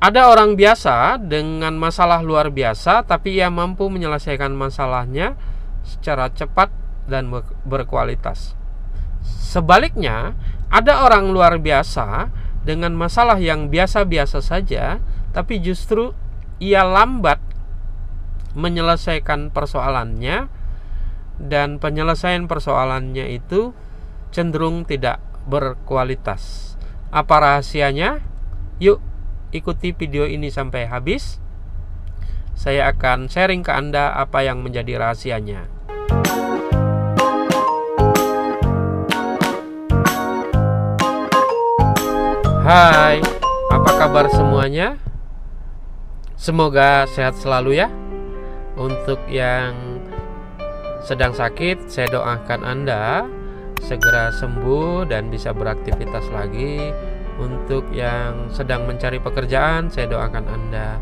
Ada orang biasa dengan masalah luar biasa, tapi ia mampu menyelesaikan masalahnya secara cepat dan berkualitas. Sebaliknya, ada orang luar biasa dengan masalah yang biasa-biasa saja, tapi justru ia lambat menyelesaikan persoalannya, dan penyelesaian persoalannya itu cenderung tidak berkualitas. Apa rahasianya? Yuk ikuti video ini sampai habis. Saya akan sharing ke Anda apa yang menjadi rahasianya. Hai, apa kabar semuanya? Semoga sehat selalu ya. Untuk yang sedang sakit, saya doakan Anda segera sembuh dan bisa beraktivitas lagi untuk yang sedang mencari pekerjaan, saya doakan Anda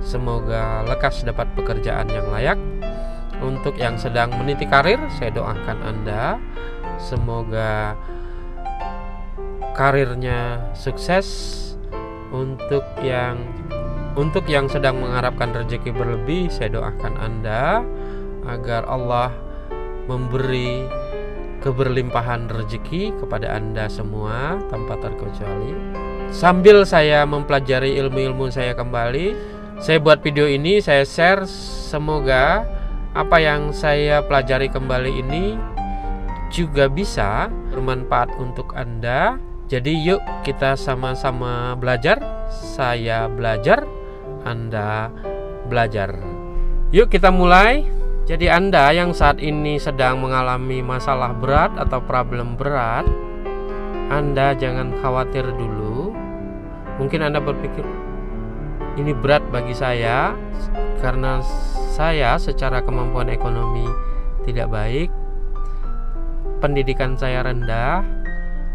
semoga lekas dapat pekerjaan yang layak. Untuk yang sedang meniti karir, saya doakan Anda semoga karirnya sukses. Untuk yang untuk yang sedang mengharapkan rezeki berlebih, saya doakan Anda agar Allah memberi keberlimpahan rezeki kepada Anda semua tanpa terkecuali. Sambil saya mempelajari ilmu-ilmu saya kembali, saya buat video ini, saya share semoga apa yang saya pelajari kembali ini juga bisa bermanfaat untuk Anda. Jadi yuk kita sama-sama belajar. Saya belajar, Anda belajar. Yuk kita mulai. Jadi Anda yang saat ini sedang mengalami masalah berat atau problem berat, Anda jangan khawatir dulu. Mungkin Anda berpikir ini berat bagi saya karena saya secara kemampuan ekonomi tidak baik, pendidikan saya rendah.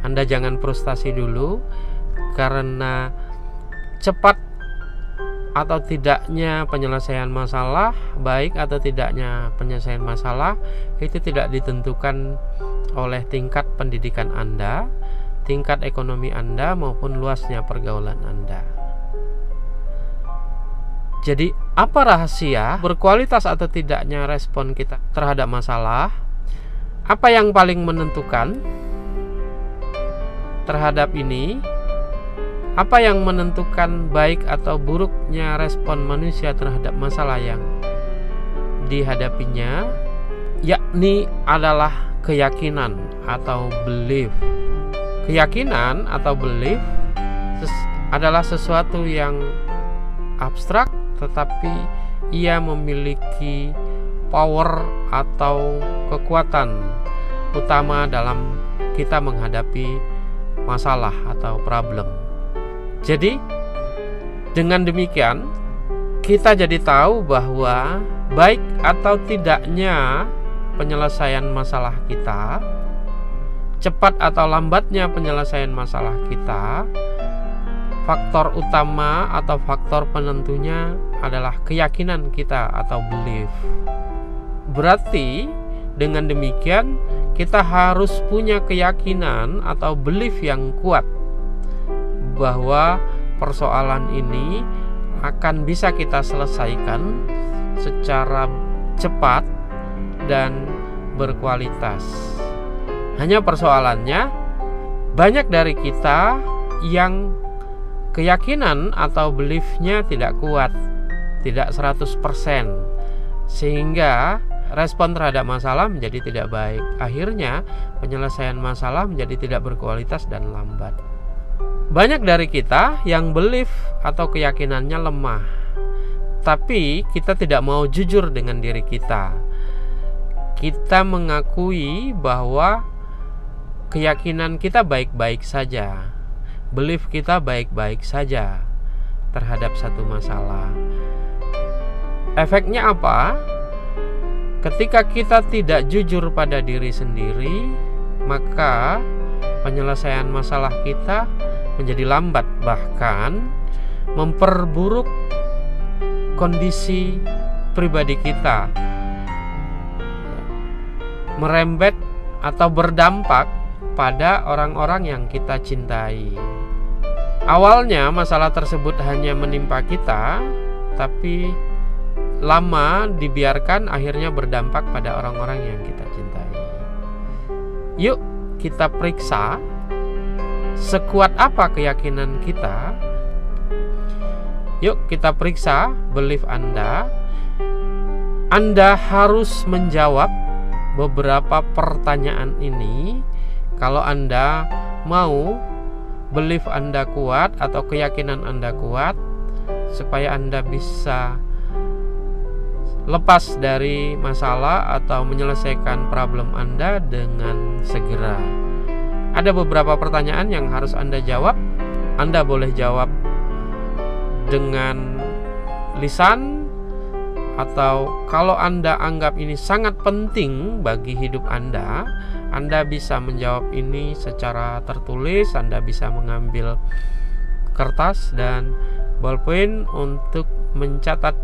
Anda jangan frustasi dulu karena cepat atau tidaknya penyelesaian masalah, baik atau tidaknya penyelesaian masalah itu tidak ditentukan oleh tingkat pendidikan Anda, tingkat ekonomi Anda maupun luasnya pergaulan Anda. Jadi, apa rahasia berkualitas atau tidaknya respon kita terhadap masalah? Apa yang paling menentukan terhadap ini? Apa yang menentukan baik atau buruknya respon manusia terhadap masalah yang dihadapinya? Yakni adalah keyakinan atau belief. Keyakinan atau belief adalah sesuatu yang abstrak tetapi ia memiliki power atau kekuatan utama dalam kita menghadapi masalah atau problem. Jadi dengan demikian kita jadi tahu bahwa baik atau tidaknya penyelesaian masalah kita, cepat atau lambatnya penyelesaian masalah kita, faktor utama atau faktor penentunya adalah keyakinan kita atau belief. Berarti dengan demikian kita harus punya keyakinan atau belief yang kuat bahwa persoalan ini akan bisa kita selesaikan secara cepat dan berkualitas. Hanya persoalannya banyak dari kita yang keyakinan atau beliefnya tidak kuat, tidak 100% sehingga respon terhadap masalah menjadi tidak baik. Akhirnya penyelesaian masalah menjadi tidak berkualitas dan lambat. Banyak dari kita yang belief atau keyakinannya lemah, tapi kita tidak mau jujur dengan diri kita. Kita mengakui bahwa keyakinan kita baik-baik saja, belief kita baik-baik saja terhadap satu masalah. Efeknya apa? Ketika kita tidak jujur pada diri sendiri, maka penyelesaian masalah kita menjadi lambat bahkan memperburuk kondisi pribadi kita merembet atau berdampak pada orang-orang yang kita cintai. awalnya masalah tersebut hanya menimpa kita, tapi lama dibiarkan akhirnya berdampak pada orang-orang yang kita cintai. Yuk, kita periksa sekuat apa keyakinan kita. Yuk, kita periksa belief Anda. Anda harus menjawab beberapa pertanyaan ini kalau Anda mau belief Anda kuat atau keyakinan Anda kuat supaya Anda bisa lepas dari masalah atau menyelesaikan problem Anda dengan segera. Ada beberapa pertanyaan yang harus Anda jawab. Anda boleh jawab dengan lisan atau kalau Anda anggap ini sangat penting bagi hidup Anda, anda bisa menjawab ini secara tertulis, Anda bisa mengambil kertas dan bolpen untuk mencatat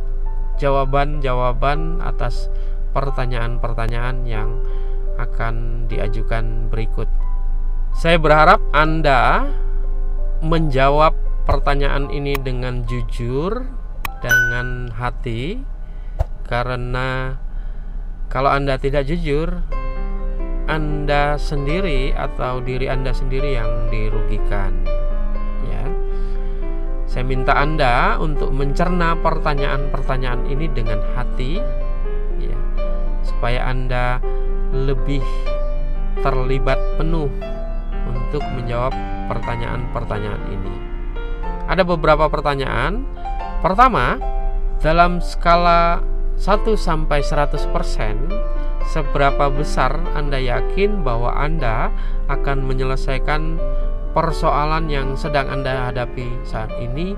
jawaban-jawaban atas pertanyaan-pertanyaan yang akan diajukan berikut. Saya berharap Anda menjawab pertanyaan ini dengan jujur, dengan hati, karena kalau Anda tidak jujur, anda sendiri atau diri Anda sendiri yang dirugikan. Ya. Saya minta Anda untuk mencerna pertanyaan-pertanyaan ini dengan hati ya, supaya Anda lebih terlibat penuh untuk menjawab pertanyaan-pertanyaan ini. Ada beberapa pertanyaan. Pertama, dalam skala 1 sampai 100% seberapa besar Anda yakin bahwa Anda akan menyelesaikan persoalan yang sedang Anda hadapi saat ini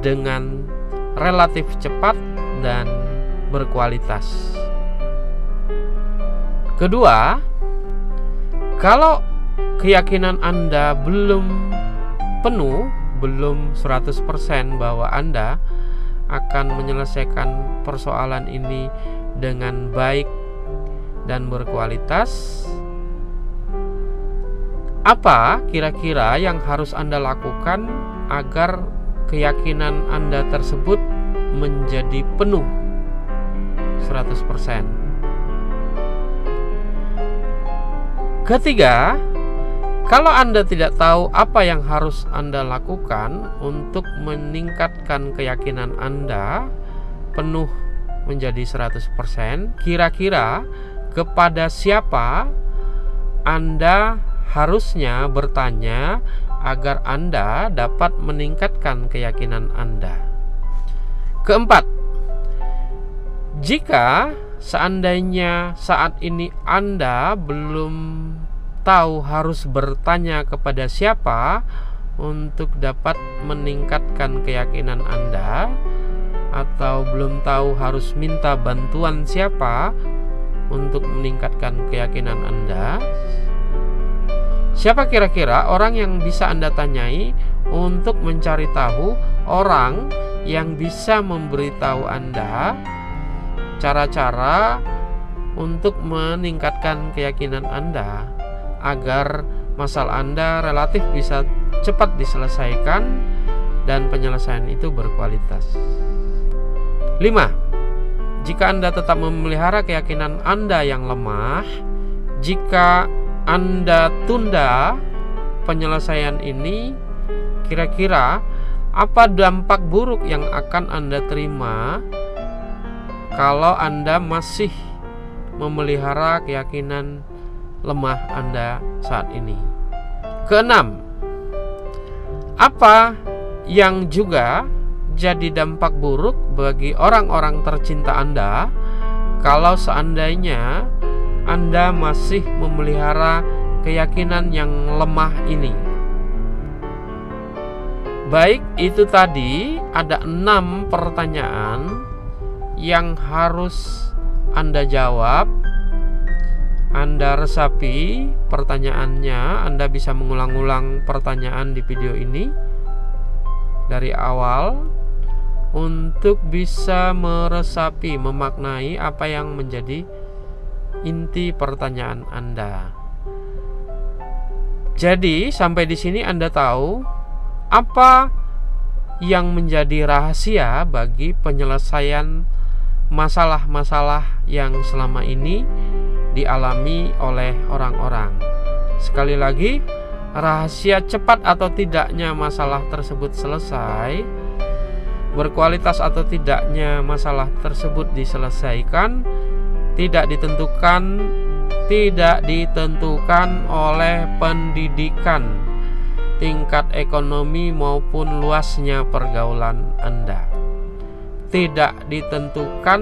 dengan relatif cepat dan berkualitas. Kedua, kalau keyakinan Anda belum penuh, belum 100% bahwa Anda akan menyelesaikan persoalan ini dengan baik dan berkualitas. Apa kira-kira yang harus Anda lakukan agar keyakinan Anda tersebut menjadi penuh 100%? Ketiga, kalau Anda tidak tahu apa yang harus Anda lakukan untuk meningkatkan keyakinan Anda penuh menjadi 100%, kira-kira kepada siapa Anda harusnya bertanya agar Anda dapat meningkatkan keyakinan Anda. Keempat, jika seandainya saat ini Anda belum tahu harus bertanya kepada siapa untuk dapat meningkatkan keyakinan Anda, atau belum tahu harus minta bantuan siapa untuk meningkatkan keyakinan Anda? Siapa kira-kira orang yang bisa Anda tanyai untuk mencari tahu orang yang bisa memberitahu Anda cara-cara untuk meningkatkan keyakinan Anda agar masalah Anda relatif bisa cepat diselesaikan dan penyelesaian itu berkualitas. 5 jika Anda tetap memelihara keyakinan Anda yang lemah, jika Anda tunda penyelesaian ini, kira-kira apa dampak buruk yang akan Anda terima kalau Anda masih memelihara keyakinan lemah Anda saat ini? Keenam, apa yang juga jadi dampak buruk bagi orang-orang tercinta Anda kalau seandainya Anda masih memelihara keyakinan yang lemah ini. Baik, itu tadi ada enam pertanyaan yang harus Anda jawab. Anda resapi pertanyaannya, Anda bisa mengulang-ulang pertanyaan di video ini dari awal untuk bisa meresapi, memaknai apa yang menjadi inti pertanyaan Anda. Jadi, sampai di sini Anda tahu Apa yang menjadi rahasia bagi penyelesaian masalah-masalah yang selama ini dialami oleh orang-orang? Sekali lagi, rahasia cepat atau tidaknya masalah tersebut selesai, berkualitas atau tidaknya masalah tersebut diselesaikan tidak ditentukan tidak ditentukan oleh pendidikan tingkat ekonomi maupun luasnya pergaulan Anda. Tidak ditentukan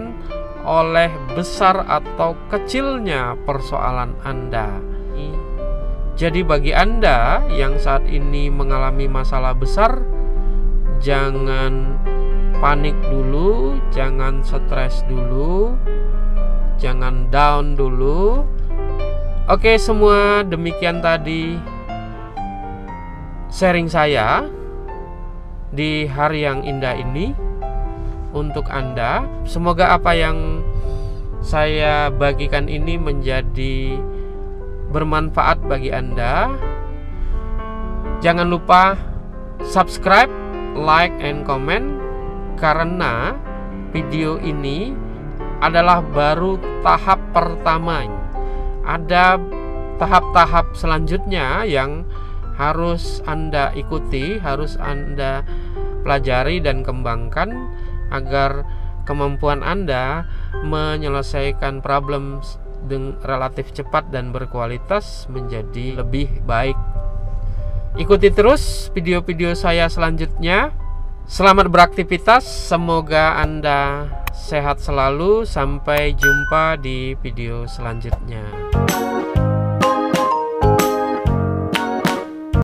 oleh besar atau kecilnya persoalan Anda. Jadi bagi Anda yang saat ini mengalami masalah besar, jangan panik dulu, jangan stres dulu, jangan down dulu. Oke, semua demikian tadi sharing saya di hari yang indah ini untuk Anda. Semoga apa yang saya bagikan ini menjadi bermanfaat bagi Anda. Jangan lupa subscribe, like, and comment karena video ini adalah baru tahap pertama. Ada tahap-tahap selanjutnya yang harus Anda ikuti, harus Anda pelajari dan kembangkan agar kemampuan Anda menyelesaikan problem relatif cepat dan berkualitas menjadi lebih baik. Ikuti terus video-video saya selanjutnya. Selamat beraktivitas, semoga Anda sehat selalu. Sampai jumpa di video selanjutnya.